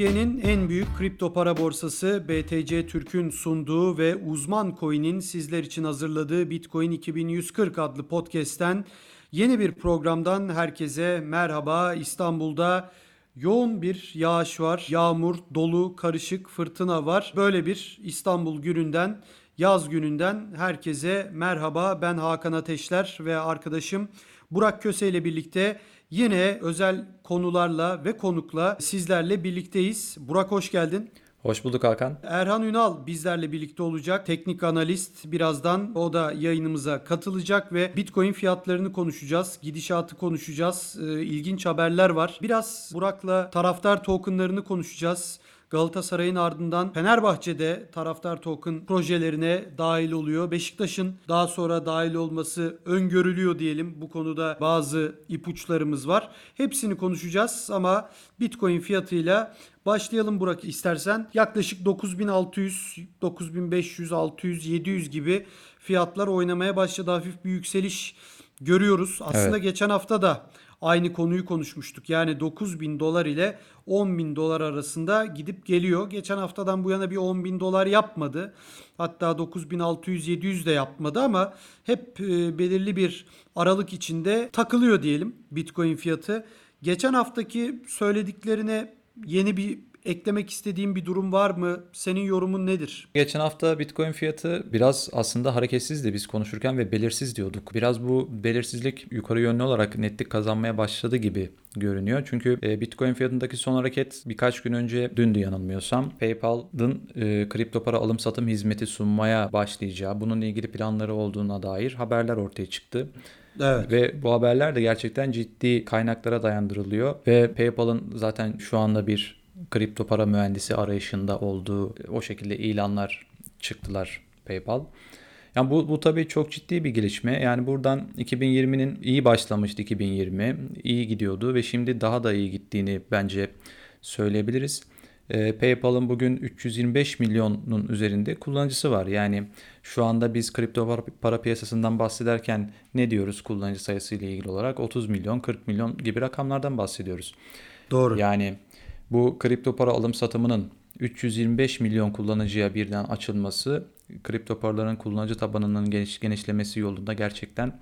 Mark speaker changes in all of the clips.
Speaker 1: Türkiye'nin en büyük kripto para borsası BTC Türk'ün sunduğu ve uzman coin'in sizler için hazırladığı Bitcoin 2140 adlı podcast'ten yeni bir programdan herkese merhaba. İstanbul'da yoğun bir yağış var. Yağmur, dolu, karışık, fırtına var. Böyle bir İstanbul gününden, yaz gününden herkese merhaba. Ben Hakan Ateşler ve arkadaşım Burak Köse ile birlikte yine özel konularla ve konukla sizlerle birlikteyiz. Burak hoş geldin.
Speaker 2: Hoş bulduk Hakan.
Speaker 1: Erhan Ünal bizlerle birlikte olacak. Teknik analist birazdan o da yayınımıza katılacak ve Bitcoin fiyatlarını konuşacağız. Gidişatı konuşacağız. Ee, ilginç haberler var. Biraz Burak'la taraftar tokenlarını konuşacağız. Galatasaray'ın ardından Fenerbahçe'de taraftar token projelerine dahil oluyor. Beşiktaş'ın daha sonra dahil olması öngörülüyor diyelim. Bu konuda bazı ipuçlarımız var. Hepsini konuşacağız ama Bitcoin fiyatıyla başlayalım Burak istersen. Yaklaşık 9600, 9500, 600, 700 gibi fiyatlar oynamaya başladı. Hafif bir yükseliş görüyoruz. Aslında
Speaker 2: Evet.
Speaker 1: geçen hafta da aynı konuyu konuşmuştuk. Yani 9 bin dolar ile 10 bin dolar arasında gidip geliyor. Geçen haftadan bu yana bir 10 bin dolar yapmadı. Hatta 9600-700 de yapmadı ama hep e, belirli bir aralık içinde takılıyor diyelim Bitcoin fiyatı. Geçen haftaki söylediklerine yeni bir eklemek istediğin bir durum var mı? Senin yorumun nedir?
Speaker 2: Geçen hafta Bitcoin fiyatı biraz aslında hareketsizdi biz konuşurken ve belirsiz diyorduk. Biraz bu belirsizlik yukarı yönlü olarak netlik kazanmaya başladı gibi görünüyor. Çünkü e, Bitcoin fiyatındaki son hareket birkaç gün önce dündü yanılmıyorsam PayPal'ın e, kripto para alım satım hizmeti sunmaya başlayacağı, bununla ilgili planları olduğuna dair haberler ortaya çıktı.
Speaker 1: Evet.
Speaker 2: Ve bu haberler de gerçekten ciddi kaynaklara dayandırılıyor ve PayPal'ın zaten şu anda bir kripto para mühendisi arayışında olduğu o şekilde ilanlar çıktılar PayPal. Yani bu, bu tabii çok ciddi bir gelişme. Yani buradan 2020'nin iyi başlamıştı 2020. iyi gidiyordu ve şimdi daha da iyi gittiğini bence söyleyebiliriz. Ee, PayPal'ın bugün 325 milyonun üzerinde kullanıcısı var. Yani şu anda biz kripto para, para piyasasından bahsederken ne diyoruz kullanıcı sayısı ile ilgili olarak? 30 milyon, 40 milyon gibi rakamlardan bahsediyoruz.
Speaker 1: Doğru.
Speaker 2: Yani bu kripto para alım satımının 325 milyon kullanıcıya birden açılması kripto paraların kullanıcı tabanının geniş, genişlemesi yolunda gerçekten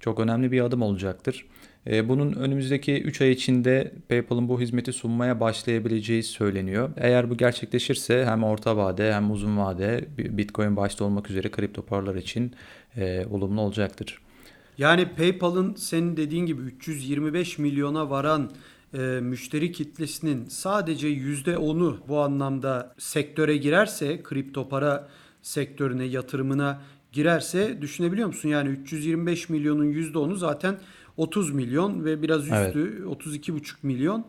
Speaker 2: çok önemli bir adım olacaktır. E, Bunun önümüzdeki 3 ay içinde PayPal'ın bu hizmeti sunmaya başlayabileceği söyleniyor. Eğer bu gerçekleşirse hem orta vade hem uzun vade Bitcoin başta olmak üzere kripto paralar için e, olumlu olacaktır.
Speaker 1: Yani PayPal'ın senin dediğin gibi 325 milyona varan e, müşteri kitlesinin sadece %10'u bu anlamda sektöre girerse, kripto para sektörüne, yatırımına girerse düşünebiliyor musun? Yani 325 milyonun %10'u zaten 30 milyon ve biraz üstü 32,5 milyon.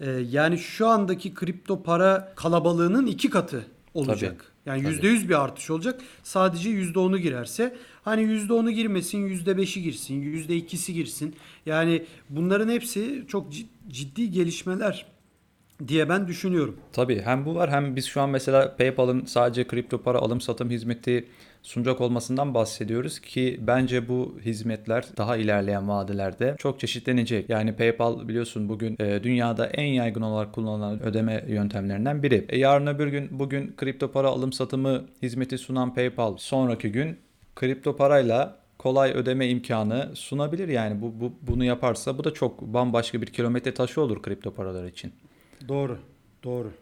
Speaker 1: E, yani şu andaki kripto para kalabalığının iki katı olacak. Yani
Speaker 2: Tabii.
Speaker 1: %100 bir artış olacak. Sadece %10'u girerse hani %10'u girmesin, %5'i girsin, %2'si girsin. Yani bunların hepsi çok cid- ciddi gelişmeler diye ben düşünüyorum.
Speaker 2: Tabii hem bu var hem biz şu an mesela PayPal'ın sadece kripto para alım satım hizmeti sunacak olmasından bahsediyoruz ki bence bu hizmetler daha ilerleyen vadelerde çok çeşitlenecek. Yani PayPal biliyorsun bugün e, dünyada en yaygın olarak kullanılan ödeme yöntemlerinden biri. E, yarın öbür gün bugün kripto para alım satımı hizmeti sunan PayPal sonraki gün kripto parayla kolay ödeme imkanı sunabilir yani bu, bu bunu yaparsa bu da çok bambaşka bir kilometre taşı olur kripto paralar için.
Speaker 1: Doğru, doğru.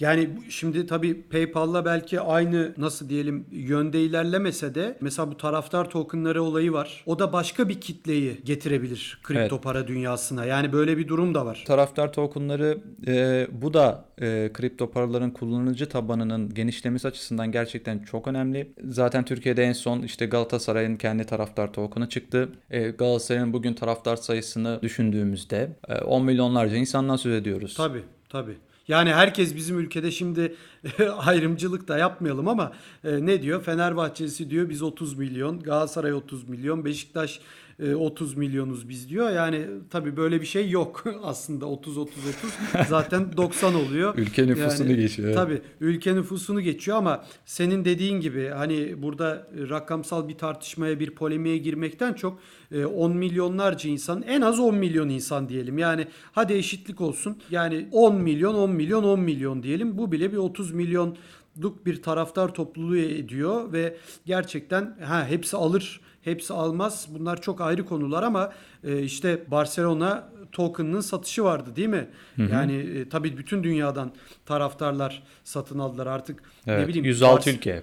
Speaker 1: Yani şimdi tabii PayPal'la belki aynı nasıl diyelim yönde ilerlemese de mesela bu taraftar tokenları olayı var. O da başka bir kitleyi getirebilir kripto
Speaker 2: Evet.
Speaker 1: para dünyasına. Yani böyle bir durum da var.
Speaker 2: Taraftar tokenları e, bu da e, kripto paraların kullanıcı tabanının genişlemesi açısından gerçekten çok önemli. Zaten Türkiye'de en son işte Galatasaray'ın kendi taraftar token'ı çıktı. E, Galatasaray'ın bugün taraftar sayısını düşündüğümüzde e, 10 milyonlarca insandan söz ediyoruz.
Speaker 1: Tabii tabii. Yani herkes bizim ülkede şimdi ayrımcılık da yapmayalım ama e, ne diyor? Fenerbahçesi diyor biz 30 milyon, Galatasaray 30 milyon, Beşiktaş 30 milyonuz biz diyor. Yani tabii böyle bir şey yok aslında 30 30 30 zaten 90 oluyor.
Speaker 2: Ülke nüfusunu
Speaker 1: Yani,
Speaker 2: geçiyor.
Speaker 1: Tabii ülke nüfusunu geçiyor ama senin dediğin gibi hani burada rakamsal bir tartışmaya bir polemiğe girmekten çok e, 10 milyonlarca insan en az 10 milyon insan diyelim. Yani hadi eşitlik olsun. Yani 10 milyon 10 milyon 10 milyon diyelim. Bu bile bir 30 milyonluk bir taraftar topluluğu ediyor ve gerçekten ha hepsi alır hepsi almaz. Bunlar çok ayrı konular ama e, işte Barcelona token'ının satışı vardı değil mi? Yani e, tabii bütün dünyadan taraftarlar satın aldılar artık.
Speaker 2: Evet,
Speaker 1: ne bileyim
Speaker 2: 106
Speaker 1: Bars-
Speaker 2: ülke.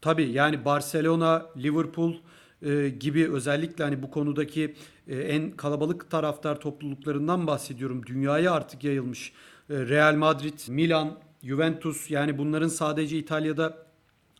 Speaker 1: Tabii yani Barcelona, Liverpool e, gibi özellikle hani bu konudaki e, en kalabalık taraftar topluluklarından bahsediyorum. Dünyaya artık yayılmış. E, Real Madrid, Milan, Juventus yani bunların sadece İtalya'da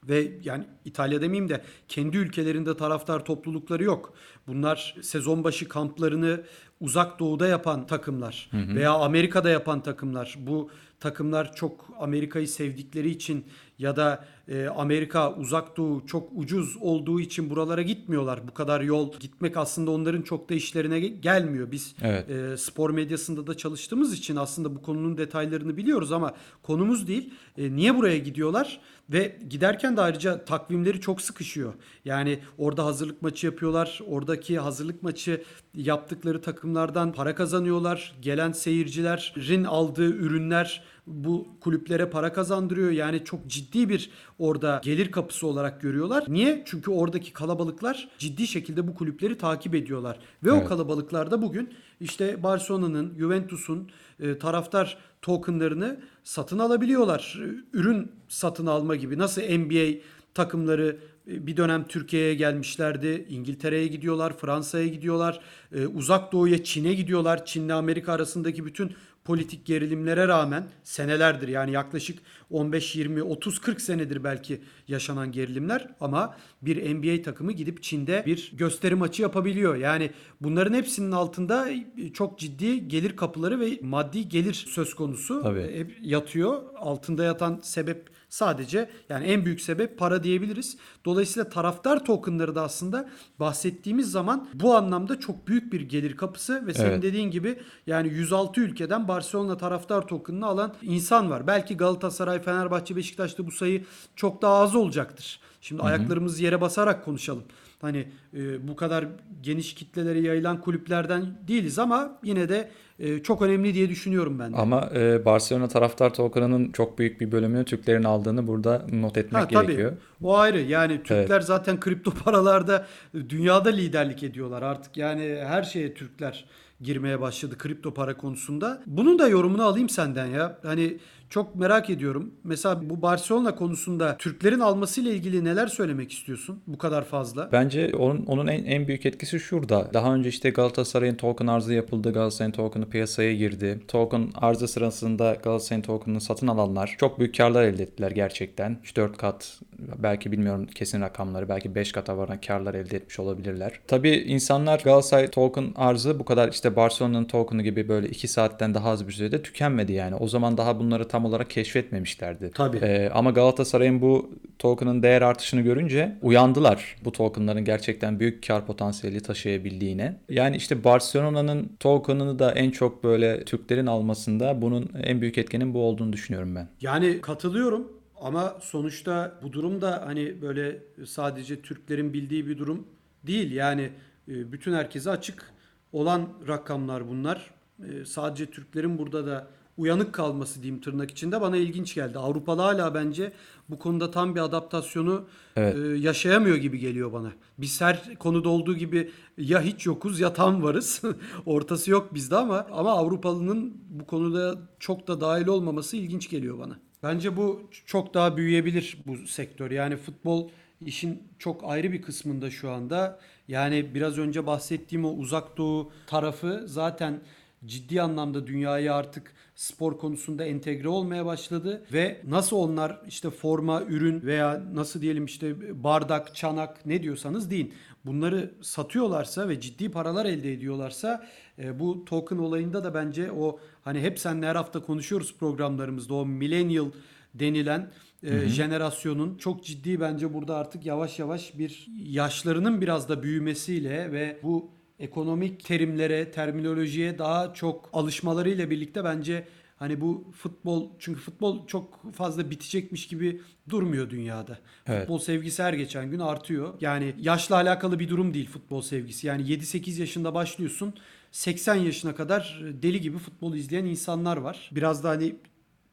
Speaker 1: ve yani İtalya demeyeyim de kendi ülkelerinde taraftar toplulukları yok. Bunlar sezon başı kamplarını uzak doğuda yapan takımlar veya Amerika'da yapan takımlar. Bu takımlar çok Amerika'yı sevdikleri için ya da e, Amerika uzak doğu çok ucuz olduğu için buralara gitmiyorlar. Bu kadar yol gitmek aslında onların çok da işlerine ge- gelmiyor. Biz
Speaker 2: Evet.
Speaker 1: e, spor medyasında da çalıştığımız için aslında bu konunun detaylarını biliyoruz ama konumuz değil. E, niye buraya gidiyorlar? Ve giderken de ayrıca takvimleri çok sıkışıyor. Yani orada hazırlık maçı yapıyorlar. Oradaki hazırlık maçı yaptıkları takımlardan para kazanıyorlar. Gelen seyircilerin aldığı ürünler bu kulüplere para kazandırıyor. Yani çok ciddi bir orada gelir kapısı olarak görüyorlar. Niye? Çünkü oradaki kalabalıklar ciddi şekilde bu kulüpleri takip ediyorlar. Ve o
Speaker 2: Evet.
Speaker 1: kalabalıklarda bugün işte Barcelona'nın, Juventus'un e, taraftar tokenlarını satın alabiliyorlar. Ürün satın alma gibi. Nasıl NBA takımları bir dönem Türkiye'ye gelmişlerdi. İngiltere'ye gidiyorlar, Fransa'ya gidiyorlar, e, Uzak Doğu'ya, Çin'e gidiyorlar. Çin'le Amerika arasındaki bütün politik gerilimlere rağmen senelerdir yani yaklaşık 15 20 30 40 senedir belki yaşanan gerilimler ama bir NBA takımı gidip Çin'de bir gösteri maçı yapabiliyor. Yani bunların hepsinin altında çok ciddi gelir kapıları ve maddi gelir söz konusu
Speaker 2: Tabii.
Speaker 1: yatıyor. Altında yatan sebep sadece yani en büyük sebep para diyebiliriz. Dolayısıyla taraftar tokenları da aslında bahsettiğimiz zaman bu anlamda çok büyük bir gelir kapısı ve senin
Speaker 2: Evet.
Speaker 1: dediğin gibi yani 106 ülkeden Barcelona taraftar tokenını alan insan var. Belki Galatasaray, Fenerbahçe, Beşiktaş'ta bu sayı çok daha az olacaktır. Şimdi ayaklarımız yere basarak konuşalım. Hani e, bu kadar geniş kitlelere yayılan kulüplerden değiliz ama yine de e, çok önemli diye düşünüyorum ben de.
Speaker 2: Ama e, Barcelona taraftar token'ının çok büyük bir bölümünü Türklerin aldığını burada not etmek
Speaker 1: Ha, tabii.
Speaker 2: gerekiyor.
Speaker 1: O ayrı. Yani Türkler zaten kripto paralarda dünyada liderlik ediyorlar. Artık yani her şeye Türkler girmeye başladı kripto para konusunda. Bunun da yorumunu alayım senden ya. Hani çok merak ediyorum. Mesela bu Barcelona konusunda Türklerin almasıyla ilgili neler söylemek istiyorsun? Bu kadar fazla.
Speaker 2: Bence onun, onun en, en büyük etkisi şurada. Daha önce işte Galatasaray'ın token arzı yapıldı. Galatasaray'ın token'ı piyasaya girdi. Token arzı sırasında Galatasaray'ın token'ını satın alanlar çok büyük karlar elde ettiler gerçekten. 3-4 kat belki bilmiyorum kesin rakamları belki 5 kata varan karlar elde etmiş olabilirler. Tabii insanlar Galatasaray token arzı bu kadar işte Barcelona'nın token'ı gibi böyle 2 saatten daha az bir sürede tükenmedi yani. O zaman daha bunları tam olarak keşfetmemişlerdi.
Speaker 1: Tabii.
Speaker 2: Ee, ama Galatasaray'ın bu token'ın değer artışını görünce uyandılar bu token'ların gerçekten büyük kar potansiyeli taşıyabildiğine. Yani işte Barcelona'nın token'ını da en çok böyle Türklerin almasında bunun en büyük etkenin bu olduğunu düşünüyorum ben.
Speaker 1: Yani katılıyorum ama sonuçta bu durum da hani böyle sadece Türklerin bildiği bir durum değil. Yani e, bütün herkese açık olan rakamlar bunlar. E, Sadece Türklerin burada da uyanık kalması diyeyim tırnak içinde bana ilginç geldi. Avrupalı hala bence bu konuda tam bir adaptasyonu
Speaker 2: Evet.
Speaker 1: e, yaşayamıyor gibi geliyor bana. Biz her konuda olduğu gibi ya hiç yokuz ya tam varız. Ortası yok bizde ama ama Avrupalının bu konuda çok da dahil olmaması ilginç geliyor bana. Bence bu çok daha büyüyebilir bu sektör. Yani futbol işin çok ayrı bir kısmında şu anda. Yani biraz önce bahsettiğim o uzak doğu tarafı zaten ciddi anlamda dünyaya artık spor konusunda entegre olmaya başladı ve nasıl onlar işte forma, ürün veya nasıl diyelim işte bardak, çanak ne diyorsanız deyin. Bunları satıyorlarsa ve ciddi paralar elde ediyorlarsa e, bu token olayında da bence o hani hep seninle her hafta konuşuyoruz programlarımızda o millennial denilen e, jenerasyonun çok ciddi bence burada artık yavaş yavaş bir yaşlarının biraz da büyümesiyle ve bu ekonomik terimlere, terminolojiye daha çok alışmalarıyla birlikte bence hani bu futbol çünkü futbol çok fazla bitecekmiş gibi durmuyor dünyada.
Speaker 2: Evet.
Speaker 1: Futbol sevgisi her geçen gün artıyor. Yani yaşla alakalı bir durum değil futbol sevgisi. Yani 7-8 yaşında başlıyorsun. 80 yaşına kadar deli gibi futbol izleyen insanlar var. Biraz da hani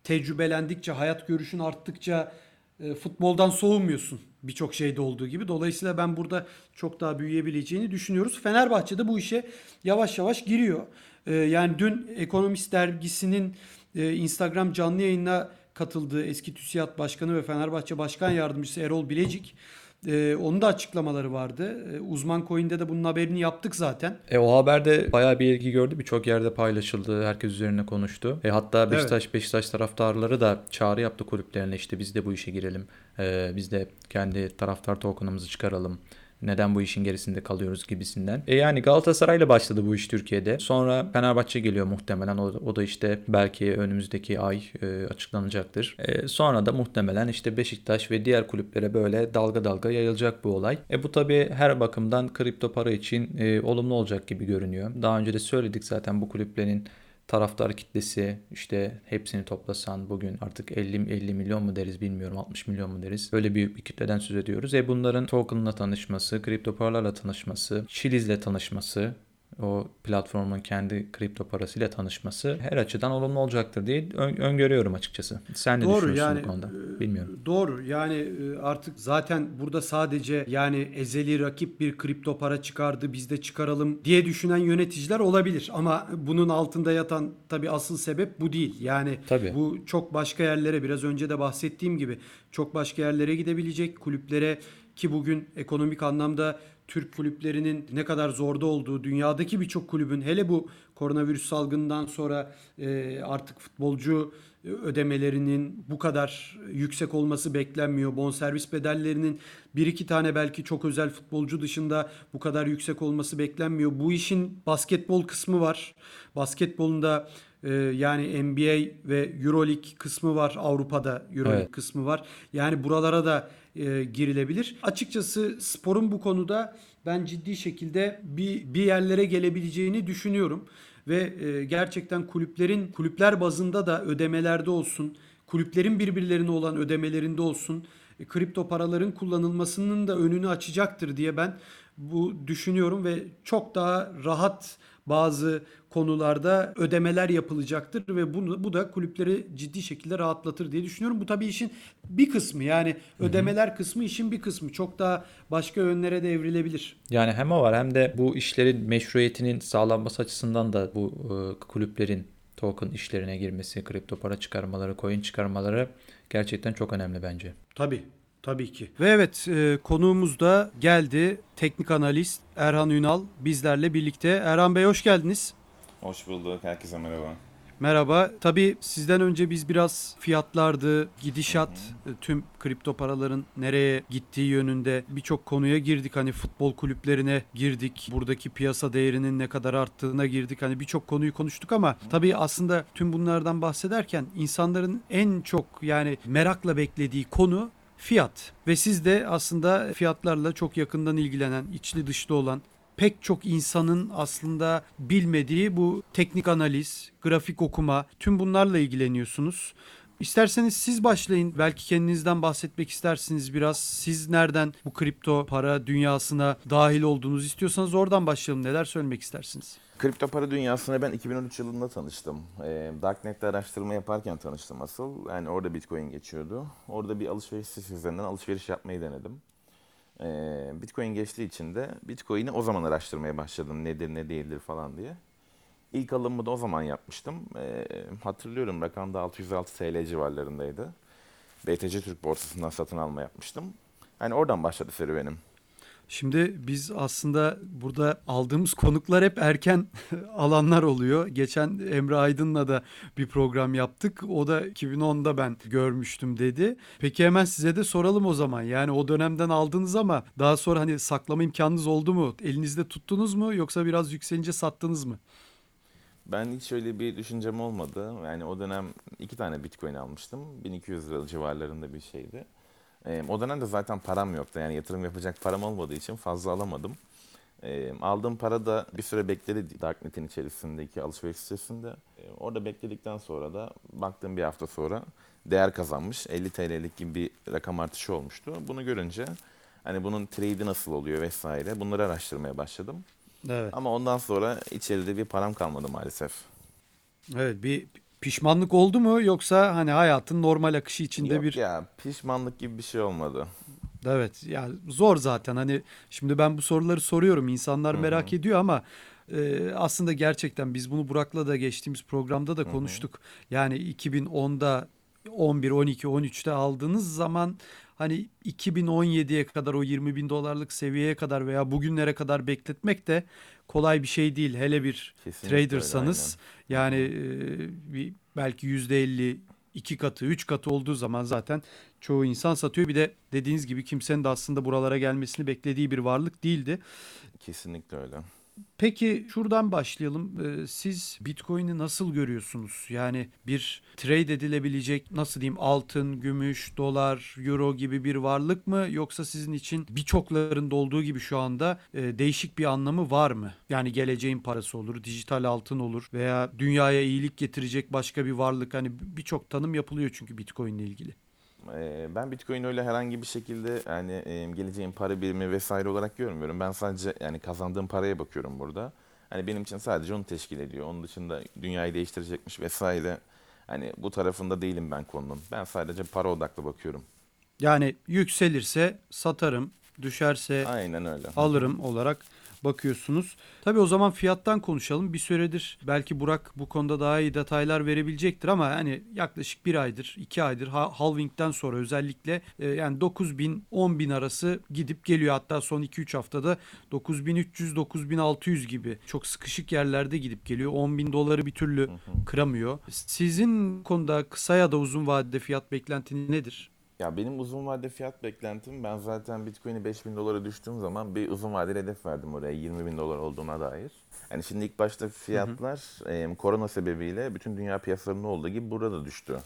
Speaker 1: tecrübelendikçe, hayat görüşün arttıkça futboldan soğumuyorsun birçok şeyde olduğu gibi. Dolayısıyla ben burada çok daha büyüyebileceğini düşünüyoruz. Fenerbahçe de bu işe yavaş yavaş giriyor. E, yani dün Ekonomist dergisinin e, Instagram canlı yayınına katıldığı eski TÜSİAD Başkanı ve Fenerbahçe Başkan Yardımcısı Erol Bilecik e, onun da açıklamaları vardı. E, Uzman Coin'de de bunun haberini yaptık zaten.
Speaker 2: E, o haberde bayağı bir ilgi gördü. Birçok yerde paylaşıldı. Herkes üzerine konuştu. E, hatta Beşiktaş Beşiktaş taraftarları da çağrı yaptı kulüplerine. İşte biz de bu işe girelim. E, biz de kendi taraftar token'ımızı çıkaralım. Neden bu işin gerisinde kalıyoruz gibisinden. E yani Galatasaray'la başladı bu iş Türkiye'de. Sonra Fenerbahçe geliyor muhtemelen. O, o da işte belki önümüzdeki ay e, açıklanacaktır. E, sonra da muhtemelen işte Beşiktaş ve diğer kulüplere böyle dalga dalga yayılacak bu olay. E bu tabii her bakımdan kripto para için e, olumlu olacak gibi görünüyor. Daha önce de söyledik zaten bu kulüplerin taraftar kitlesi işte hepsini toplasan bugün artık 50 50 milyon mu deriz bilmiyorum 60 milyon mu deriz. Öyle büyük bir kitleden söz ediyoruz. E bunların token'la tanışması, kripto paralarla tanışması, Chiliz'le tanışması, o platformun kendi kripto parasıyla tanışması her açıdan olumlu olacaktır diye ön- öngörüyorum açıkçası. Sen ne
Speaker 1: Doğru,
Speaker 2: düşünüyorsun
Speaker 1: yani,
Speaker 2: bu konuda?
Speaker 1: e,
Speaker 2: Bilmiyorum.
Speaker 1: Doğru yani e, artık zaten burada sadece yani ezeli rakip bir kripto para çıkardı biz de çıkaralım diye düşünen yöneticiler olabilir. Ama bunun altında yatan tabii asıl sebep bu değil. Yani
Speaker 2: Tabii.
Speaker 1: bu çok başka yerlere biraz önce de bahsettiğim gibi çok başka yerlere gidebilecek kulüplere ki bugün ekonomik anlamda Türk kulüplerinin ne kadar zorda olduğu, dünyadaki birçok kulübün hele bu koronavirüs salgından sonra e, artık futbolcu ödemelerinin bu kadar yüksek olması beklenmiyor. Bonservis bedellerinin bir iki tane belki çok özel futbolcu dışında bu kadar yüksek olması beklenmiyor. Bu işin basketbol kısmı var. Basketbolun da e, yani NBA ve EuroLeague kısmı var. Avrupa'da EuroLeague
Speaker 2: Evet.
Speaker 1: kısmı var. Yani buralara da e, girilebilir. Açıkçası sporun bu konuda ben ciddi şekilde bir bir yerlere gelebileceğini düşünüyorum ve e, gerçekten kulüplerin kulüpler bazında da ödemelerde olsun, kulüplerin birbirlerine olan ödemelerinde olsun, e, kripto paraların kullanılmasının da önünü açacaktır diye ben bu düşünüyorum ve çok daha rahat bazı konularda ödemeler yapılacaktır ve bunu bu da kulüpleri ciddi şekilde rahatlatır diye düşünüyorum. Bu tabii işin bir kısmı yani ödemeler kısmı işin bir kısmı. Çok daha başka yönlere de evrilebilir.
Speaker 2: Yani hem o var hem de bu işlerin meşruiyetinin sağlanması açısından da bu e, kulüplerin token işlerine girmesi, kripto para çıkarmaları, coin çıkarmaları gerçekten çok önemli bence.
Speaker 1: Tabii. Tabii ki. Ve evet e, konuğumuz da geldi. Teknik analist Erhan Ünal bizlerle birlikte. Erhan Bey hoş geldiniz.
Speaker 3: Hoş bulduk. Herkese merhaba.
Speaker 1: Merhaba. Tabii sizden önce biz biraz fiyatlardı, gidişat, e, tüm kripto paraların nereye gittiği yönünde birçok konuya girdik. Hani futbol kulüplerine girdik. Buradaki piyasa değerinin ne kadar arttığına girdik. Hani birçok konuyu konuştuk ama tabii aslında tüm bunlardan bahsederken insanların en çok yani merakla beklediği konu fiyat. Ve siz de aslında fiyatlarla çok yakından ilgilenen, içli dışlı olan pek çok insanın aslında bilmediği bu teknik analiz, grafik okuma, tüm bunlarla ilgileniyorsunuz. İsterseniz siz başlayın. Belki kendinizden bahsetmek istersiniz biraz. Siz nereden bu kripto para dünyasına dahil olduğunuzu istiyorsanız oradan başlayalım. Neler söylemek istersiniz?
Speaker 3: Kripto para dünyasına ben 2013 yılında tanıştım. Ee, Darknet'te araştırma yaparken tanıştım asıl. Yani orada Bitcoin geçiyordu. Orada bir alışveriş sitesi üzerinden alışveriş yapmayı denedim. Ee, Bitcoin geçtiği için de Bitcoin'i o zaman araştırmaya başladım. Nedir ne değildir falan diye. İlk alımımı da o zaman yapmıştım. Ee, hatırlıyorum rakam da 606 TL civarlarındaydı. BTC Türk borsasından satın alma yapmıştım. Yani oradan başladı serüvenim.
Speaker 1: Şimdi biz aslında burada aldığımız konuklar hep erken alanlar oluyor. Geçen Emre Aydın'la da bir program yaptık. O da 2010'da ben görmüştüm dedi. Peki hemen size de soralım o zaman. Yani o dönemden aldınız ama daha sonra hani saklama imkanınız oldu mu? Elinizde tuttunuz mu yoksa biraz yükselince sattınız mı?
Speaker 3: Ben hiç öyle bir düşüncem olmadı. Yani o dönem iki tane Bitcoin almıştım. 1200 lira civarlarında bir şeydi. Ee, o dönemde zaten param yoktu. Yani yatırım yapacak param olmadığı için fazla alamadım. E, aldığım para da bir süre bekledi Darknet'in içerisindeki alışveriş sitesinde. E, orada bekledikten sonra da baktığım bir hafta sonra değer kazanmış. 50 TL'lik gibi bir rakam artışı olmuştu. Bunu görünce hani bunun trade'i nasıl oluyor vesaire bunları araştırmaya başladım.
Speaker 1: Evet.
Speaker 3: Ama ondan sonra içeride bir param kalmadı maalesef.
Speaker 1: Evet bir pişmanlık oldu mu yoksa hani hayatın normal akışı içinde
Speaker 3: Yok
Speaker 1: bir
Speaker 3: ya pişmanlık gibi bir şey olmadı.
Speaker 1: Evet ya zor zaten hani şimdi ben bu soruları soruyorum insanlar merak ediyor ama e, aslında gerçekten biz bunu Burak'la da geçtiğimiz programda da konuştuk. Yani 2010'da 11, 12, 13'te aldığınız zaman hani 2017'ye kadar o 20 bin dolarlık seviyeye kadar veya bugünlere kadar bekletmek de kolay bir şey değil. Hele bir
Speaker 3: Kesinlikle öyle,
Speaker 1: tradersanız yani e, bir belki %50 iki katı, üç katı olduğu zaman zaten çoğu insan satıyor. Bir de dediğiniz gibi kimsenin de aslında buralara gelmesini beklediği bir varlık değildi.
Speaker 3: Kesinlikle öyle.
Speaker 1: Peki şuradan başlayalım. Ee, Siz Bitcoin'i nasıl görüyorsunuz? Yani bir trade edilebilecek nasıl diyeyim altın, gümüş, dolar, euro gibi bir varlık mı? Yoksa sizin için birçoklarında olduğu gibi şu anda e, değişik bir anlamı var mı? Yani geleceğin parası olur, dijital altın olur veya dünyaya iyilik getirecek başka bir varlık. Hani birçok tanım yapılıyor çünkü Bitcoin ile ilgili.
Speaker 3: Ben Bitcoin öyle herhangi bir şekilde yani geleceğin para birimi vesaire olarak görmüyorum. Ben sadece yani kazandığım paraya bakıyorum burada. Hani benim için sadece onu teşkil ediyor. Onun dışında dünyayı değiştirecekmiş vesaire. Hani bu tarafında değilim ben konunun. Ben sadece para odaklı bakıyorum.
Speaker 1: Yani yükselirse satarım, düşerse
Speaker 3: Aynen öyle.
Speaker 1: alırım olarak bakıyorsunuz. Tabii o zaman fiyattan konuşalım. Bir süredir belki Burak bu konuda daha iyi detaylar verebilecektir ama hani yaklaşık bir aydır, iki aydır ha- halvingden sonra özellikle e, yani 9 bin 10 bin arası gidip geliyor. Hatta son 2-3 haftada 9300 9600 gibi çok sıkışık yerlerde gidip geliyor. 10 bin doları bir türlü kıramıyor. Sizin konuda kısa ya da uzun vadede fiyat beklentiniz nedir?
Speaker 3: Ya benim uzun vade fiyat beklentim ben zaten Bitcoin'i 5000 dolara düştüğüm zaman bir uzun vadeli hedef verdim oraya 20 bin dolar olduğuna dair. Yani şimdi ilk başta fiyatlar e, korona sebebiyle bütün dünya piyasalarında olduğu gibi burada da düştü.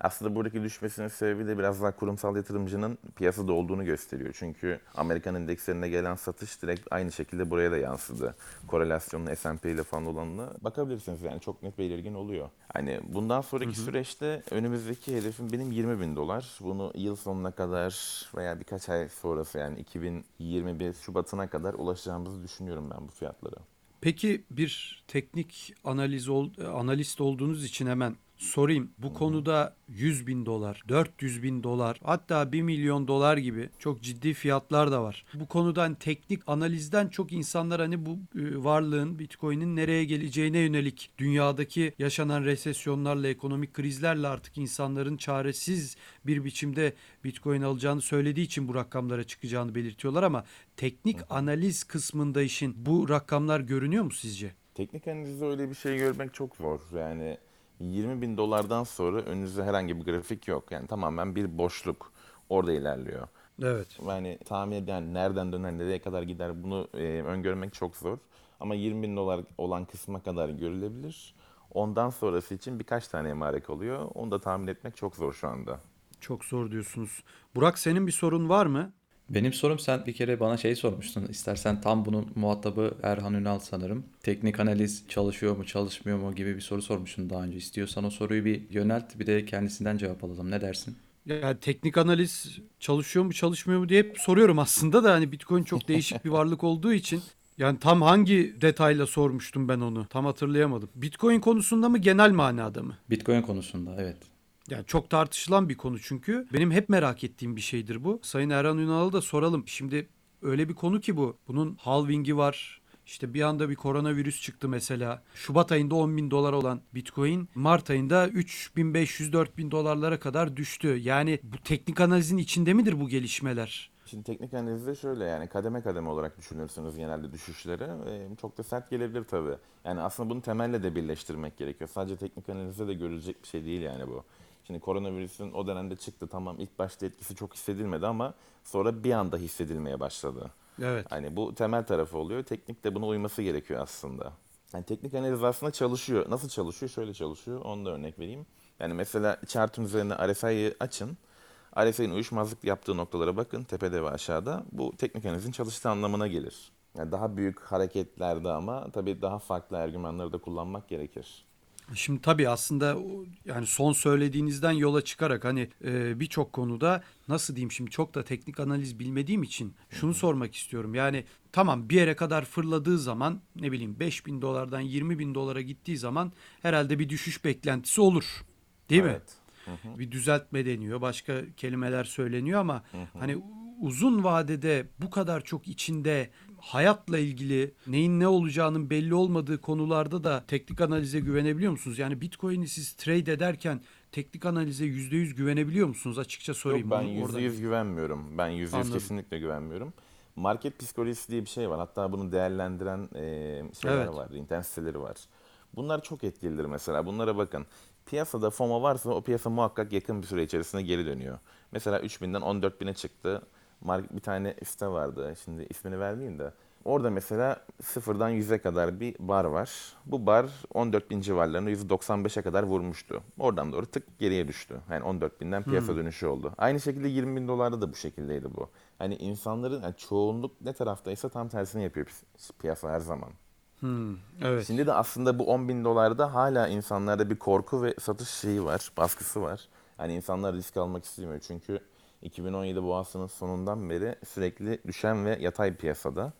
Speaker 3: Aslında buradaki düşmesinin sebebi de biraz daha kurumsal yatırımcının piyasada olduğunu gösteriyor. Çünkü Amerikan endekslerine gelen satış direkt aynı şekilde buraya da yansıdı. Korelasyonun S&P ile falan olanına bakabilirsiniz yani çok net belirgin oluyor. Hani bundan sonraki süreçte önümüzdeki hedefim benim 20 bin dolar. Bunu yıl sonuna kadar veya birkaç ay sonrası yani 2021 Şubat'ına kadar ulaşacağımızı düşünüyorum ben bu fiyatlara.
Speaker 1: Peki bir teknik analiz ol, analist olduğunuz için hemen sorayım. Bu konuda 100 bin dolar, 400 bin dolar hatta 1 milyon dolar gibi çok ciddi fiyatlar da var. Bu konudan hani teknik analizden çok insanlar hani bu e, varlığın Bitcoin'in nereye geleceğine yönelik dünyadaki yaşanan resesyonlarla ekonomik krizlerle artık insanların çaresiz bir biçimde Bitcoin alacağını söylediği için bu rakamlara çıkacağını belirtiyorlar ama teknik analiz kısmında işin bu rakamlar görünüyor mu sizce?
Speaker 3: Teknik analizde öyle bir şey görmek çok zor. Yani 20 bin dolardan sonra önünüzde herhangi bir grafik yok. Yani tamamen bir boşluk orada ilerliyor.
Speaker 1: Evet.
Speaker 3: Yani tahmin eden nereden döner, nereye kadar gider bunu e, öngörmek çok zor. Ama 20 bin dolar olan kısma kadar görülebilir. Ondan sonrası için birkaç tane emare kalıyor. Onu da tahmin etmek çok zor şu anda.
Speaker 1: Çok zor diyorsunuz. Burak senin bir sorun var mı?
Speaker 2: Benim sorum sen bir kere bana şey sormuştun. İstersen tam bunun muhatabı Erhan Ünal sanırım. Teknik analiz çalışıyor mu çalışmıyor mu gibi bir soru sormuştun daha önce. İstiyorsan o soruyu bir yönelt bir de kendisinden cevap alalım. Ne dersin?
Speaker 1: Yani teknik analiz çalışıyor mu çalışmıyor mu diye hep soruyorum aslında da hani Bitcoin çok değişik bir varlık olduğu için yani tam hangi detayla sormuştum ben onu tam hatırlayamadım. Bitcoin konusunda mı genel manada mı?
Speaker 2: Bitcoin konusunda evet.
Speaker 1: Yani çok tartışılan bir konu çünkü. Benim hep merak ettiğim bir şeydir bu. Sayın Erhan Ünal'a da soralım. Şimdi öyle bir konu ki bu. Bunun halvingi var. İşte bir anda bir koronavirüs çıktı mesela. Şubat ayında 10 bin dolar olan Bitcoin Mart ayında 3500-4000 dolarlara kadar düştü. Yani bu teknik analizin içinde midir bu gelişmeler?
Speaker 3: Şimdi teknik analizde şöyle yani kademe kademe olarak düşünürsünüz genelde düşüşleri. Ee, çok da sert gelebilir tabii. Yani aslında bunu temelle de birleştirmek gerekiyor. Sadece teknik analizde de görülecek bir şey değil yani bu. Şimdi koronavirüsün o dönemde çıktı tamam ilk başta etkisi çok hissedilmedi ama sonra bir anda hissedilmeye başladı.
Speaker 1: Evet.
Speaker 3: Hani bu temel tarafı oluyor. Teknik de buna uyması gerekiyor aslında. Yani teknik analiz aslında çalışıyor. Nasıl çalışıyor? Şöyle çalışıyor. Onu da örnek vereyim. Yani mesela chart'ın üzerine RSI'yi açın. RSI'nin uyuşmazlık yaptığı noktalara bakın tepede ve aşağıda. Bu teknik analizin çalıştığı anlamına gelir. Yani daha büyük hareketlerde ama tabii daha farklı argümanları da kullanmak gerekir.
Speaker 1: Şimdi tabii aslında yani son söylediğinizden yola çıkarak hani e, birçok konuda nasıl diyeyim şimdi çok da teknik analiz bilmediğim için şunu sormak istiyorum. Yani tamam bir yere kadar fırladığı zaman ne bileyim 5 bin dolardan 20 bin dolara gittiği zaman herhalde bir düşüş beklentisi olur. Değil mi?
Speaker 3: Evet.
Speaker 1: Bir düzeltme deniyor, başka kelimeler söyleniyor ama hani uzun vadede bu kadar çok içinde hayatla ilgili neyin ne olacağının belli olmadığı konularda da teknik analize güvenebiliyor musunuz? Yani Bitcoin'i siz trade ederken teknik analize %100 güvenebiliyor musunuz? Açıkça sorayım.
Speaker 3: Yok ben
Speaker 1: onu
Speaker 3: yüzde
Speaker 1: oradan.
Speaker 3: yüz güvenmiyorum. Ben yüzde yüz
Speaker 1: Anladım.
Speaker 3: kesinlikle güvenmiyorum. Market psikolojisi diye bir şey var. Hatta bunu değerlendiren şeyler
Speaker 1: Evet.
Speaker 3: var, internet siteleri var. Bunlar çok etkilidir mesela. Bunlara bakın. Piyasada FOMO varsa o piyasa muhakkak yakın bir süre içerisinde geri dönüyor. Mesela 3000'den 14000'e çıktı. Bir tane site vardı. Şimdi ismini vermeyeyim de. Orada mesela sıfırdan 100'e kadar bir bar var. Bu bar 14.000 civarlarını %95'e kadar vurmuştu. Oradan doğru tık geriye düştü. Yani 14.000'den piyasa dönüşü oldu. Aynı şekilde 20 bin dolarda da bu şekildeydi bu. Hani insanların yani çoğunluk ne taraftaysa tam tersini yapıyor pi- piyasa her zaman.
Speaker 1: Hmm, evet.
Speaker 3: Şimdi de aslında bu 10 bin dolarda hala insanlarda bir korku ve satış şeyi var, baskısı var. Hani insanlar risk almak istemiyor çünkü 2017 boğasının sonundan beri sürekli düşen ve yatay piyasada.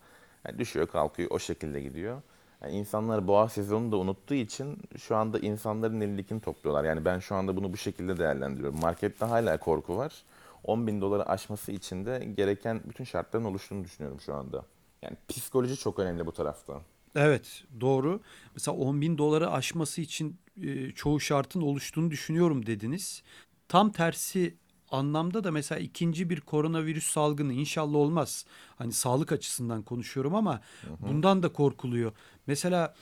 Speaker 3: Yani düşüyor kalkıyor o şekilde gidiyor. Yani insanlar boğa sezonunu da unuttuğu için şu anda insanların elindekini topluyorlar. Yani ben şu anda bunu bu şekilde değerlendiriyorum. Markette hala korku var. 10 bin doları aşması için de gereken bütün şartların oluştuğunu düşünüyorum şu anda. Yani psikoloji çok önemli bu tarafta.
Speaker 1: Evet doğru. Mesela 10 bin doları aşması için e, çoğu şartın oluştuğunu düşünüyorum dediniz. Tam tersi anlamda da mesela ikinci bir koronavirüs salgını inşallah olmaz. Hani sağlık açısından konuşuyorum ama bundan da korkuluyor. Mesela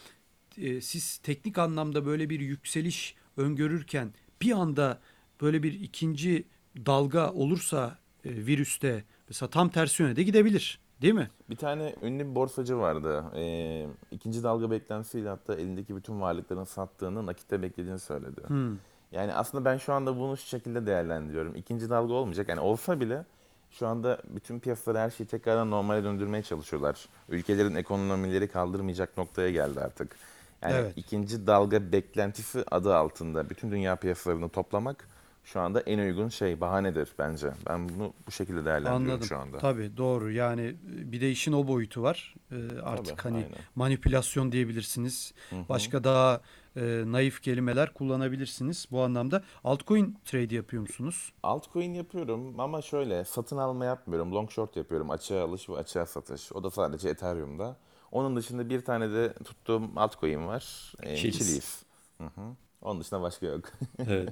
Speaker 1: e, siz teknik anlamda böyle bir yükseliş öngörürken bir anda böyle bir ikinci dalga olursa e, virüste mesela tam tersi yöne de gidebilir. Değil mi?
Speaker 3: Bir tane ünlü bir borsacı vardı. Ee, ikinci dalga beklentisiyle hatta elindeki bütün varlıklarını sattığını, nakitte beklediğini söyledi.
Speaker 1: Hmm.
Speaker 3: Yani aslında ben şu anda bunu şu şekilde değerlendiriyorum. İkinci dalga olmayacak. Yani olsa bile şu anda bütün piyasalar her şeyi tekrardan normale döndürmeye çalışıyorlar. Ülkelerin ekonomileri kaldırmayacak noktaya geldi artık. Yani
Speaker 1: Evet.
Speaker 3: ikinci dalga beklentisi adı altında bütün dünya piyasalarını toplamak şu anda en uygun şey, bahanedir bence. Ben bunu bu şekilde değerlendiriyorum
Speaker 1: Anladım.
Speaker 3: şu anda.
Speaker 1: Tabii doğru. Yani e, bir de işin o boyutu var. Ee, artık
Speaker 3: Tabii,
Speaker 1: hani
Speaker 3: aynen.
Speaker 1: manipülasyon diyebilirsiniz. Başka daha e, naif kelimeler kullanabilirsiniz bu anlamda. Altcoin trade yapıyor musunuz?
Speaker 3: Altcoin yapıyorum ama şöyle satın alma yapmıyorum. Long short yapıyorum. Açığa alış ve açığa satış. O da sadece Ethereum'da. Onun dışında bir tane de tuttuğum altcoin var. Ee,
Speaker 2: Chiliz.
Speaker 3: Chiliz. Hı hı. Onun dışında başka yok.
Speaker 2: Evet.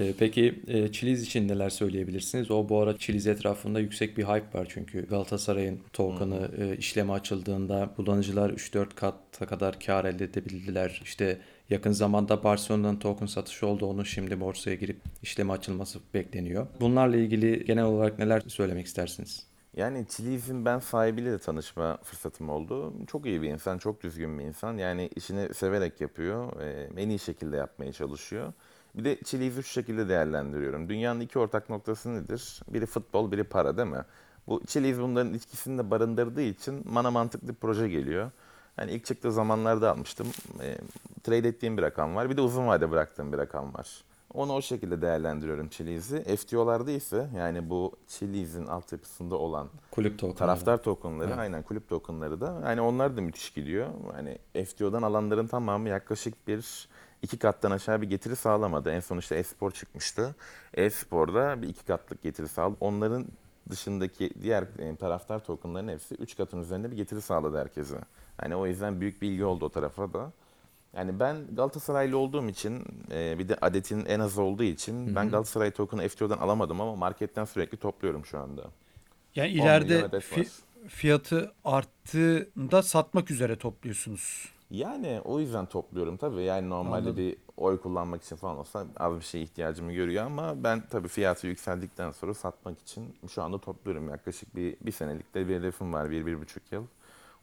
Speaker 2: Ee, peki e, Chiliz için neler söyleyebilirsiniz? O bu ara Chiliz etrafında yüksek bir hype var çünkü Galatasaray'ın token'ı e, işleme açıldığında kullanıcılar 3-4 kata kadar kar elde edebildiler. İşte yakın zamanda Barcelona'nın token satışı oldu. Onun şimdi borsaya girip işleme açılması bekleniyor. Bunlarla ilgili genel olarak neler söylemek istersiniz?
Speaker 3: Yani Chiliz'in ben sahibiyle de tanışma fırsatım oldu. Çok iyi bir insan, çok düzgün bir insan. Yani işini severek yapıyor. e, En iyi şekilde yapmaya çalışıyor. Bir de Chiliz'i şu şekilde değerlendiriyorum. Dünyanın iki ortak noktası nedir? Biri futbol, biri para değil mi? Bu Chiliz bunların ikisini de barındırdığı için bana mantıklı bir proje geliyor. Hani ilk çıktığı zamanlarda almıştım. E, trade ettiğim bir rakam var. Bir de uzun vade bıraktığım bir rakam var. Onu o şekilde değerlendiriyorum Chiliz'i. FTO'larda ise yani bu Chiliz'in altyapısında olan
Speaker 2: Kulüp token'ı.
Speaker 3: taraftar tokenları
Speaker 2: Evet.
Speaker 3: aynen kulüp tokenları da yani onlar da müthiş gidiyor. Hani FTO'dan alanların tamamı yaklaşık bir iki kattan aşağı bir getiri sağlamadı. En son işte e-spor çıkmıştı. E-sporda bir iki katlık getiri sağladı. Onların dışındaki diğer e, taraftar tokenların hepsi üç katın üzerinde bir getiri sağladı herkese. Hani o yüzden büyük bir ilgi oldu o tarafa da. Yani ben Galatasaraylı olduğum için e, bir de adetin en az olduğu için ben Galatasaray token'ı FTO'dan alamadım ama marketten sürekli topluyorum şu anda.
Speaker 1: Yani
Speaker 3: 10 milyon
Speaker 1: ileride fi- fiyatı arttığında satmak üzere topluyorsunuz.
Speaker 3: Yani o yüzden topluyorum tabii. Yani normalde
Speaker 1: Anladım.
Speaker 3: bir oy kullanmak için falan olsa az bir şeye ihtiyacımı görüyor ama ben tabii fiyatı yükseldikten sonra satmak için şu anda topluyorum. Yaklaşık bir, bir senelikte bir hedefim var. Bir, bir buçuk yıl.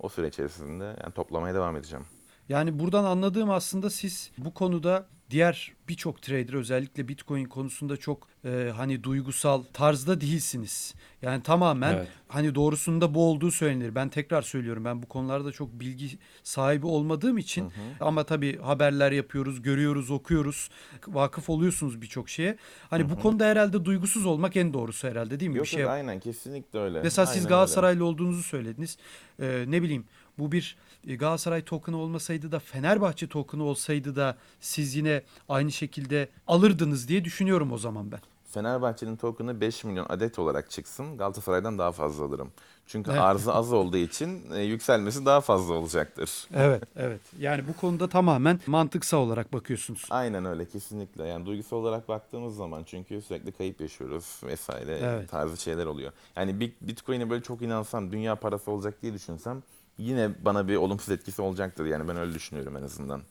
Speaker 3: O süre içerisinde yani toplamaya devam edeceğim.
Speaker 1: Yani buradan anladığım aslında siz bu konuda diğer birçok trader özellikle Bitcoin konusunda çok e, hani duygusal tarzda değilsiniz. Yani tamamen
Speaker 2: Evet.
Speaker 1: hani doğrusunda bu olduğu söylenir. Ben tekrar söylüyorum. Ben bu konularda çok bilgi sahibi olmadığım için ama tabii haberler yapıyoruz, görüyoruz, okuyoruz. Vakıf oluyorsunuz birçok şeye. Hani bu konuda herhalde duygusuz olmak en doğrusu herhalde değil mi?
Speaker 3: Yok
Speaker 1: bir şey
Speaker 3: yok aynen kesinlikle öyle.
Speaker 1: Mesela siz
Speaker 3: Aynen öyle.
Speaker 1: Galatasaraylı olduğunuzu söylediniz. Ee, ne bileyim bu bir Galatasaray token'ı olmasaydı da Fenerbahçe token'ı olsaydı da siz yine aynı şekilde alırdınız diye düşünüyorum o zaman ben.
Speaker 3: Fenerbahçe'nin token'ı 5 milyon adet olarak çıksın. Galatasaray'dan daha fazla alırım. Çünkü
Speaker 1: Evet.
Speaker 3: arzı az olduğu için e, yükselmesi daha fazla olacaktır.
Speaker 1: Evet, evet. Yani bu konuda tamamen mantıksal olarak bakıyorsunuz.
Speaker 3: Aynen öyle kesinlikle. Yani duygusal olarak baktığımız zaman çünkü sürekli kayıp yaşıyoruz vesaire
Speaker 1: Evet.
Speaker 3: tarzı şeyler oluyor. Yani Bit- Bitcoin'e böyle çok inansam, dünya parası olacak diye düşünsem yine bana bir olumsuz etkisi olacaktır. Yani ben öyle düşünüyorum en azından.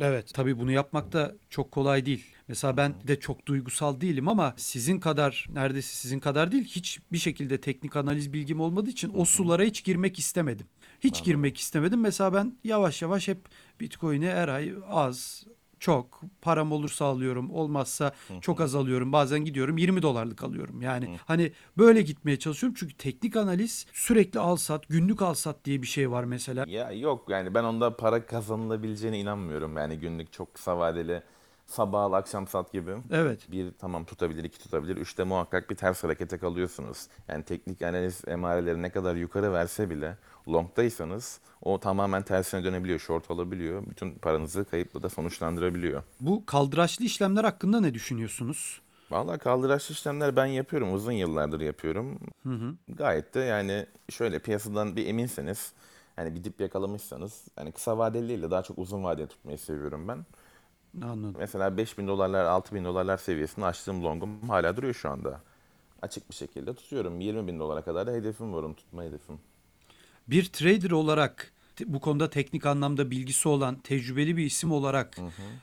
Speaker 1: Evet, tabii bunu yapmak da çok kolay değil. Mesela ben de çok duygusal değilim ama sizin kadar neredeyse sizin kadar değil hiç bir şekilde teknik analiz bilgim olmadığı için o sulara hiç girmek istemedim. Hiç girmek istemedim. Mesela ben yavaş yavaş hep Bitcoin'i her ay az çok param olursa alıyorum olmazsa çok az alıyorum bazen gidiyorum 20 dolarlık alıyorum yani hani böyle gitmeye çalışıyorum çünkü teknik analiz sürekli al sat günlük al sat diye bir şey var mesela
Speaker 3: Ya yok yani ben onda para kazanılabileceğine inanmıyorum. Yani günlük çok kısa vadeli sabah al akşam sat gibi.
Speaker 1: evet
Speaker 3: Bir tamam tutabilir, iki tutabilir. Üçte muhakkak bir ters harekete kalıyorsunuz. Yani teknik analiz emareleri ne kadar yukarı verse bile longdaysanız o tamamen tersine dönebiliyor, short alabiliyor. Bütün paranızı kayıpla da sonuçlandırabiliyor.
Speaker 1: bu kaldıraçlı işlemler hakkında ne düşünüyorsunuz?
Speaker 3: Vallahi kaldıraçlı işlemler ben yapıyorum. Uzun yıllardır yapıyorum. Gayet de yani şöyle piyasadan bir eminseniz yani bir dip yakalamışsanız yani kısa vadeli değil de daha çok uzun vadeli tutmayı seviyorum ben.
Speaker 1: Anladım.
Speaker 3: Mesela 5000 dolarlar, 6000 dolarlar seviyesinde açtığım longum hala duruyor şu anda. Açık bir şekilde tutuyorum. 20 bin dolara kadar da hedefim var, onu tutma hedefim.
Speaker 1: Bir trader olarak bu konuda teknik anlamda bilgisi olan tecrübeli bir isim olarak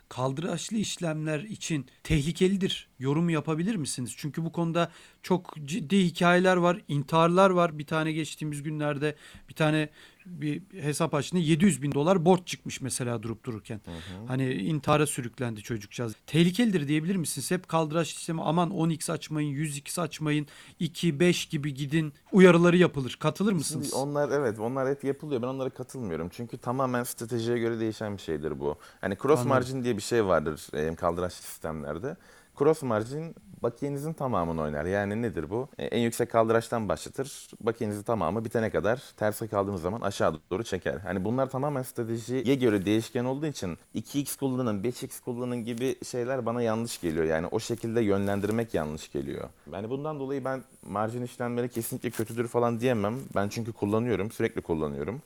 Speaker 1: kaldıraçlı işlemler için tehlikelidir. Yorum yapabilir misiniz? Çünkü bu konuda çok ciddi hikayeler var, intiharlar var. Bir tane geçtiğimiz günlerde bir tane bir hesap açtığında 700 bin dolar borç çıkmış mesela durup dururken. Hani intihara sürüklendi çocukcağız. Tehlikelidir diyebilir misiniz? Hep kaldıraç işlemi aman 10x açmayın, 100x açmayın, 2, 5 gibi gidin uyarıları yapılır. Katılır mısınız?
Speaker 3: Şimdi onlar evet onlar hep yapılıyor. Ben onlara katılmıyorum. Çünkü tamamen stratejiye göre değişen bir şeydir bu. Hani cross
Speaker 1: Anladım.
Speaker 3: margin diye bir şey vardır kaldıraç sistemlerde. Cross margin bakiyenizin tamamını oynar. Yani nedir bu? E, en yüksek kaldıraçtan başlatır. Bakiyenizin tamamı bitene kadar terse kaldığınız zaman aşağı doğru çeker. Hani bunlar tamamen stratejiye göre değişken olduğu için 2x kullanın, 5x kullanın gibi şeyler bana yanlış geliyor. Yani o şekilde yönlendirmek yanlış geliyor. Yani bundan dolayı ben marjin işlemleri kesinlikle kötüdür falan diyemem. Ben çünkü kullanıyorum, sürekli kullanıyorum.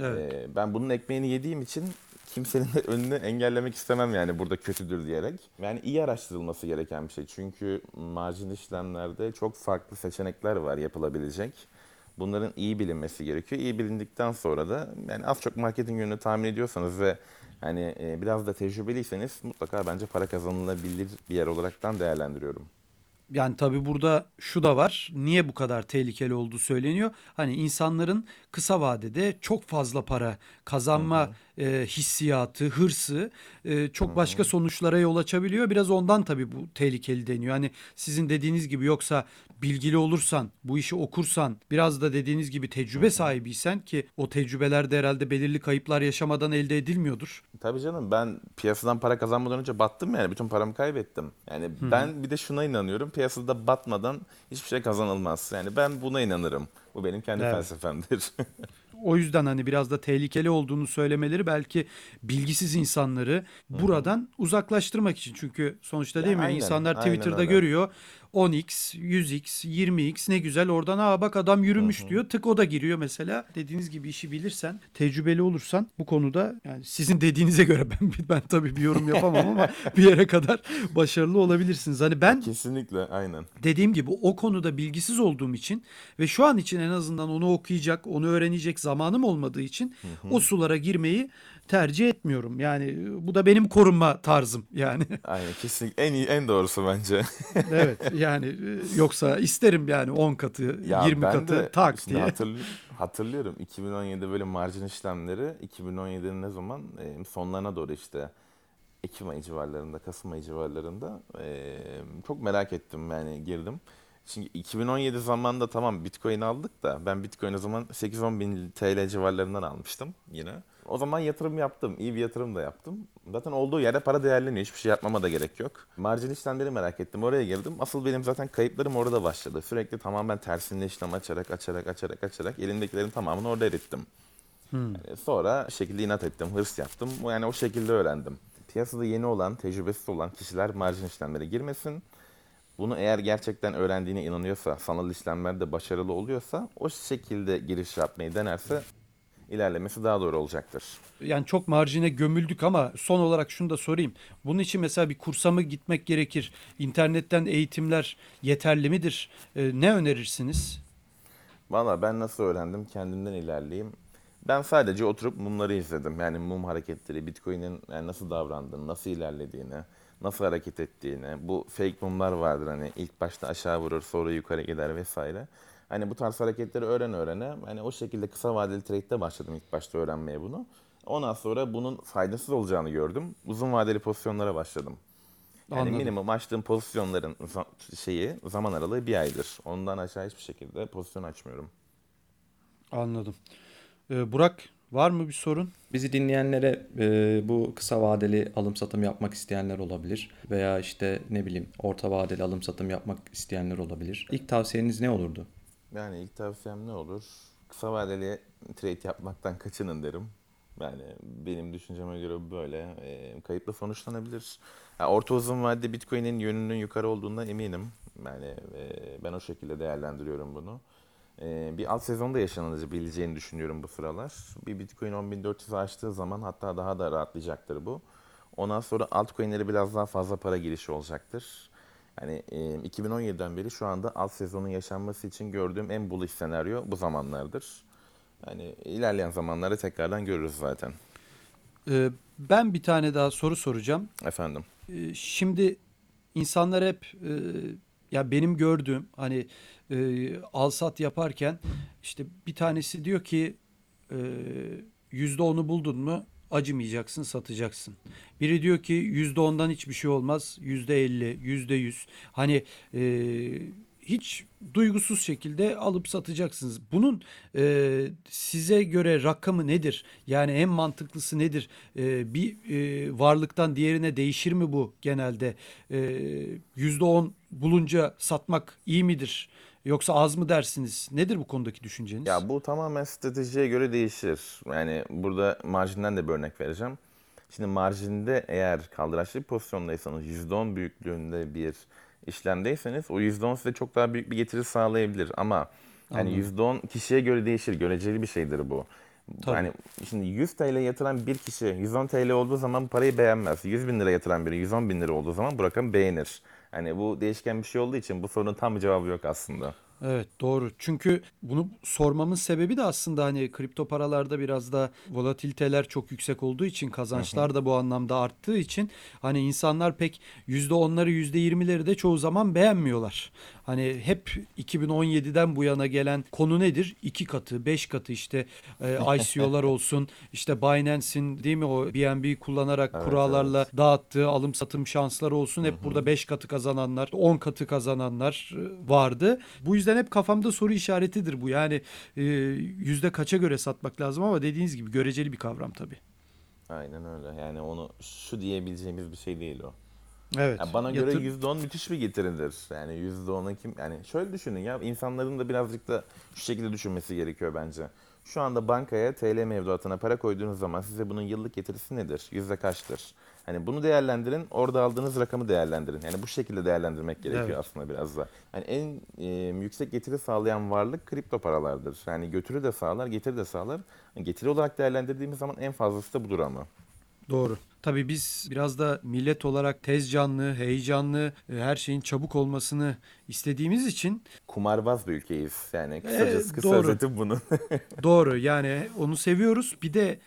Speaker 1: Evet.
Speaker 3: Ee, ben bunun ekmeğini yediğim için kimsenin de önünü engellemek istemem yani burada kötüdür diyerek. Yani iyi araştırılması gereken bir şey. Çünkü marjin işlemlerde çok farklı seçenekler var yapılabilecek. Bunların iyi bilinmesi gerekiyor. İyi bilindikten sonra da yani az çok marketing yönünü tahmin ediyorsanız ve hani biraz da tecrübeliyseniz mutlaka bence para kazanılabilir bir yer olaraktan değerlendiriyorum.
Speaker 1: Yani tabii burada şu da var. Niye bu kadar tehlikeli olduğu söyleniyor. Hani insanların kısa vadede çok fazla para kazanma e, hissiyatı, hırsı e, çok başka sonuçlara yol açabiliyor. Biraz ondan tabii bu tehlikeli deniyor. Hani sizin dediğiniz gibi yoksa bilgili olursan, bu işi okursan, biraz da dediğiniz gibi tecrübe sahibiysen ki o tecrübelerde herhalde belirli kayıplar yaşamadan elde edilmiyordur.
Speaker 3: Tabii canım ben piyasadan para kazanmadan önce battım yani bütün paramı kaybettim. Yani ben bir de şuna inanıyorum piyasada batmadan hiçbir şey kazanılmaz. Yani ben buna inanırım. Bu benim kendi
Speaker 1: Evet.
Speaker 3: felsefemdir.
Speaker 1: O yüzden hani biraz da tehlikeli olduğunu söylemeleri belki bilgisiz insanları buradan uzaklaştırmak için. Çünkü sonuçta değil mi?
Speaker 3: aynen,
Speaker 1: İnsanlar
Speaker 3: aynen
Speaker 1: Twitter'da
Speaker 3: öyle.
Speaker 1: görüyor. 10x, 100x, 20x ne güzel oradan aa bak adam yürümüş diyor. Tık o da giriyor mesela. Dediğiniz gibi işi bilirsen, tecrübeli olursan bu konuda yani sizin dediğinize göre ben ben tabii bir yorum yapamam ama bir yere kadar başarılı olabilirsiniz. Hani ben
Speaker 3: Kesinlikle aynen.
Speaker 1: dediğim gibi o konuda bilgisiz olduğum için ve şu an için en azından onu okuyacak, onu öğrenecek zamanım olmadığı için o sulara girmeyi tercih etmiyorum. Yani e, bu da benim korunma tarzım yani.
Speaker 3: Aynen kesinlikle en iyi en doğrusu bence.
Speaker 1: evet yani e, yoksa isterim yani 10 katı, 20
Speaker 3: ben
Speaker 1: katı
Speaker 3: de
Speaker 1: tak diye.
Speaker 3: hatırlı- hatırlıyorum 2017 böyle marjin işlemleri 2017'nin ne zaman E, sonlarına doğru işte Ekim ayı civarlarında, Kasım ayı civarlarında çok merak ettim yani girdim. Şimdi 2017 zamanında tamam Bitcoin aldık da ben Bitcoin o zaman 8-10 bin TL civarlarından almıştım yine. O zaman yatırım yaptım. iyi bir yatırım da yaptım. Zaten olduğu yerde para değerleniyor. Hiçbir şey yapmama da gerek yok. Marjin işlemleri merak ettim. Oraya girdim. Asıl benim zaten kayıplarım orada başladı. Sürekli tamamen tersinde işlem açarak, açarak, açarak, açarak elimdekilerin tamamını orada erittim. Yani sonra şekilde inat ettim, hırs yaptım. Yani o şekilde öğrendim. Piyasada yeni olan, tecrübesiz olan kişiler marjin işlemlere girmesin. Bunu eğer gerçekten öğrendiğine inanıyorsa, sanal işlemlerde başarılı oluyorsa o şekilde giriş yapmayı denerse ilerlemesi daha doğru olacaktır.
Speaker 1: Yani çok marjine gömüldük ama son olarak şunu da sorayım. Bunun için mesela bir kursa mı gitmek gerekir? İnternetten eğitimler yeterli midir? Ee, ne önerirsiniz?
Speaker 3: Valla ben nasıl öğrendim kendimden ilerleyeyim. Ben sadece oturup mumları izledim. Yani mum hareketleri, Bitcoin'in yani nasıl davrandığını, nasıl ilerlediğini, nasıl hareket ettiğini. Bu fake mumlar vardır hani ilk başta aşağı vurur sonra yukarı gider vesaire. Hani bu tarz hareketleri öğren öğrene. Hani o şekilde kısa vadeli trade'de başladım ilk başta öğrenmeye bunu. Ondan sonra bunun faydasız olacağını gördüm. Uzun vadeli pozisyonlara başladım. Yani
Speaker 1: Anladım.
Speaker 3: minimum açtığım pozisyonların şeyi zaman aralığı bir aydır. Ondan aşağı hiçbir şekilde pozisyon açmıyorum.
Speaker 1: Anladım. Ee, Burak var mı bir sorun?
Speaker 2: Bizi dinleyenlere e, bu kısa vadeli alım satım yapmak isteyenler olabilir veya işte ne bileyim orta vadeli alım satım yapmak isteyenler olabilir. İlk tavsiyeniz ne olurdu?
Speaker 3: Yani ilk tavsiyem ne olur? Kısa vadeli trade yapmaktan kaçının derim. Yani benim düşünceme göre böyle e, kayıpla sonuçlanabilir. Ha, orta uzun vadede Bitcoin'in yönünün yukarı olduğundan eminim. Yani e, ben o şekilde değerlendiriyorum bunu. E, bir alt sezonda yaşanabileceğini düşünüyorum bu sıralar. Bir Bitcoin 10.400 açtığı zaman hatta daha da rahatlayacaktır bu. Ondan sonra altcoin'lere biraz daha fazla para girişi olacaktır. Yani e, 2017'den beri şu anda alt sezonun yaşanması için gördüğüm en bullish senaryo bu zamanlardır. Yani ilerleyen zamanlarda tekrardan görürüz zaten.
Speaker 1: Ee, ben bir tane daha soru soracağım.
Speaker 3: Efendim.
Speaker 1: Ee, Şimdi insanlar hep e, ya benim gördüğüm hani e, al sat yaparken işte bir tanesi diyor ki yüzde onu buldun mu acımayacaksın satacaksın. Biri diyor ki yüzde ondan hiçbir şey olmaz yüzde elli yüzde yüz hani e, hiç duygusuz şekilde alıp satacaksınız. Bunun e, size göre rakamı nedir? Yani en mantıklısı nedir? E, bir e, varlıktan diğerine değişir mi bu genelde? E, Yüzde on bulunca satmak iyi midir? Yoksa az mı dersiniz? Nedir bu konudaki düşünceniz?
Speaker 3: Ya bu tamamen stratejiye göre değişir. Yani burada marjinden de bir örnek vereceğim. Şimdi marjinde eğer kaldıraçlı bir pozisyondaysanız %10 büyüklüğünde bir işlemdeyseniz o %10 size çok daha büyük bir getiri sağlayabilir. Ama
Speaker 1: Anladım.
Speaker 3: %10 kişiye göre değişir. Göreceli bir şeydir bu.
Speaker 1: Tabii.
Speaker 3: Yani şimdi 100 TL yatıran bir kişi 110 TL olduğu zaman parayı beğenmez. 100 bin lira yatıran biri 110 bin lira olduğu zaman bu rakamı beğenir. Hani bu değişken bir şey olduğu için bu sorunun tam bir cevabı yok aslında.
Speaker 1: Evet doğru. Çünkü bunu sormamın sebebi de aslında hani kripto paralarda biraz da volatiliteler çok yüksek olduğu için kazançlar da bu anlamda arttığı için hani insanlar pek %10'ları %20'leri de çoğu zaman beğenmiyorlar. Hani hep 2017'den bu yana gelen konu nedir? İki katı, beş katı işte e, ICO'lar olsun, işte Binance'in değil mi o BNB kullanarak
Speaker 3: Evet,
Speaker 1: kurallarla dağıttığı alım satım şansları olsun. Hep burada 5 katı kazananlar, 10 katı kazananlar e, vardı. Bu yüzden hep kafamda soru işaretidir bu. Yani e, yüzde kaça göre satmak lazım ama dediğiniz gibi göreceli bir kavram tabii.
Speaker 3: Aynen öyle. Yani onu şu diyebileceğimiz bir şey değil o.
Speaker 1: Evet.
Speaker 3: Ya bana göre
Speaker 1: Yatır-
Speaker 3: %10 müthiş bir getiridir. Yani %10'a kim yani şöyle düşünün ya insanların da birazcık da şu şekilde düşünmesi gerekiyor bence. Şu anda bankaya TL mevduatına para koyduğunuz zaman size bunun yıllık getirisi nedir? Yüzde kaçtır? Hani bunu değerlendirin, orada aldığınız rakamı değerlendirin. Yani bu şekilde değerlendirmek gerekiyor
Speaker 1: Evet.
Speaker 3: aslında biraz da. Yani en e, yüksek getiri sağlayan varlık kripto paralardır. Yani götürü de sağlar, getiri de sağlar. Yani getiri olarak değerlendirdiğimiz zaman en fazlası da budur ama.
Speaker 1: Doğru. Tabii biz biraz da millet olarak tez canlı, heyecanlı, e, her şeyin çabuk olmasını istediğimiz için
Speaker 3: Kumarbaz bir ülkeyiz. Yani kısacası kısa
Speaker 1: doğru.
Speaker 3: özeti bunun.
Speaker 1: Doğru yani onu seviyoruz. Bir de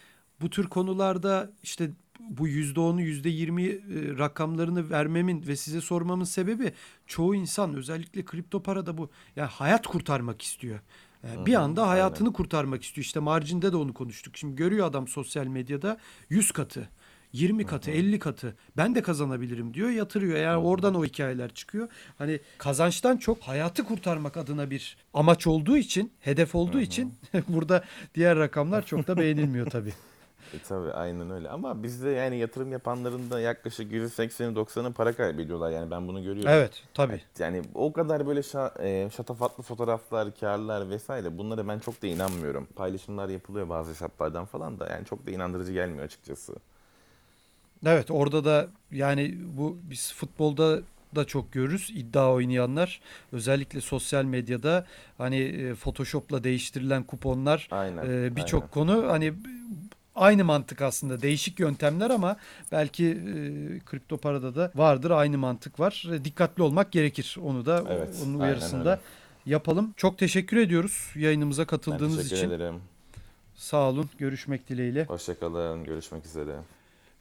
Speaker 1: bu tür konularda işte bu yüzde onu yüzde yirmi e, rakamlarını vermemin ve size sormamın sebebi çoğu insan özellikle kripto parada bu yani hayat kurtarmak istiyor. Yani bir anda hayatını kurtarmak istiyor. İşte marjinde de onu konuştuk. Şimdi görüyor adam sosyal medyada 100 katı. 20 katı, 50 katı ben de kazanabilirim diyor, yatırıyor. Yani oradan o hikayeler çıkıyor. Hani kazançtan çok hayatı kurtarmak adına bir amaç olduğu için, hedef olduğu için burada diğer rakamlar çok da beğenilmiyor tabii.
Speaker 3: E, tabii aynen öyle ama bizde yani yatırım yapanların da yaklaşık %80'i 90'ı para kaybediyorlar yani ben bunu görüyorum.
Speaker 1: Evet, tabii.
Speaker 3: Yani o kadar böyle şa- e, şatafatlı fotoğraflar, karlar vesaire bunlara ben çok da inanmıyorum. Paylaşımlar yapılıyor bazı hesaplardan falan da yani çok da inandırıcı gelmiyor açıkçası.
Speaker 1: Evet orada da yani bu biz futbolda da çok görürüz iddia oynayanlar özellikle sosyal medyada hani e, Photoshop'la değiştirilen kuponlar e, birçok konu hani aynı mantık aslında değişik yöntemler ama belki e, kripto parada da vardır aynı mantık var. E, dikkatli olmak gerekir onu da
Speaker 3: Evet,
Speaker 1: onun uyarısında yapalım. Çok teşekkür ediyoruz yayınımıza
Speaker 3: Ben
Speaker 1: katıldığınız
Speaker 3: teşekkür
Speaker 1: için.
Speaker 3: ederim.
Speaker 1: Sağ olun. Görüşmek dileğiyle.
Speaker 3: Hoşçakalın. Görüşmek üzere.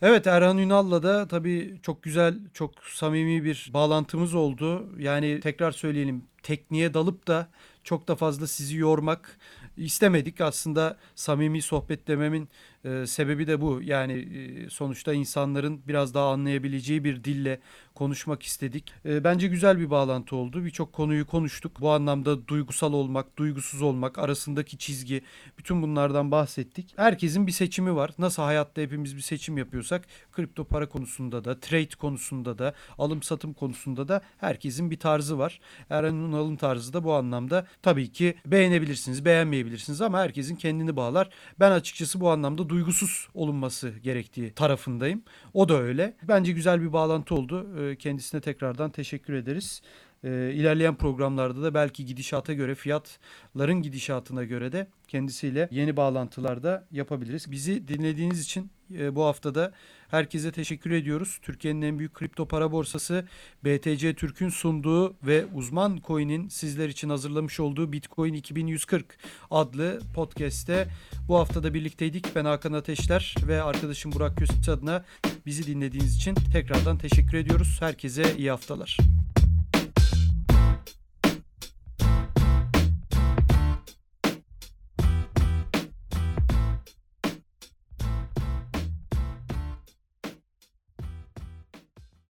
Speaker 1: Evet Erhan Ünal'la da tabii çok güzel, çok samimi bir bağlantımız oldu. Yani tekrar söyleyelim tekniğe dalıp da çok da fazla sizi yormak istemedik. Aslında samimi sohbet dememin e, sebebi de bu. Yani e, sonuçta insanların biraz daha anlayabileceği bir dille konuşmak istedik. E, bence güzel bir bağlantı oldu. Birçok konuyu konuştuk. Bu anlamda duygusal olmak, duygusuz olmak, arasındaki çizgi, bütün bunlardan bahsettik. Herkesin bir seçimi var. Nasıl hayatta hepimiz bir seçim yapıyorsak kripto para konusunda da, trade konusunda da, alım satım konusunda da herkesin bir tarzı var. Eren Ünal'ın tarzı da bu anlamda tabii ki beğenebilirsiniz, beğenmeyebilirsiniz ama herkesin kendini bağlar. Ben açıkçası bu anlamda duygusuz olunması gerektiği tarafındayım. O da öyle. Bence güzel bir bağlantı oldu. Ee, Kendisine tekrardan teşekkür ederiz. Ee, ilerleyen programlarda da belki gidişata göre fiyatların gidişatına göre de kendisiyle yeni bağlantılarda yapabiliriz. Bizi dinlediğiniz için e, bu haftada herkese teşekkür ediyoruz. Türkiye'nin en büyük kripto para borsası BTC Türk'ün sunduğu ve uzman coin'in sizler için hazırlamış olduğu Bitcoin 2140 adlı podcast'te bu haftada birlikteydik. Ben Hakan Ateşler ve arkadaşım Burak Köse adına bizi dinlediğiniz için tekrardan teşekkür ediyoruz. Herkese iyi haftalar.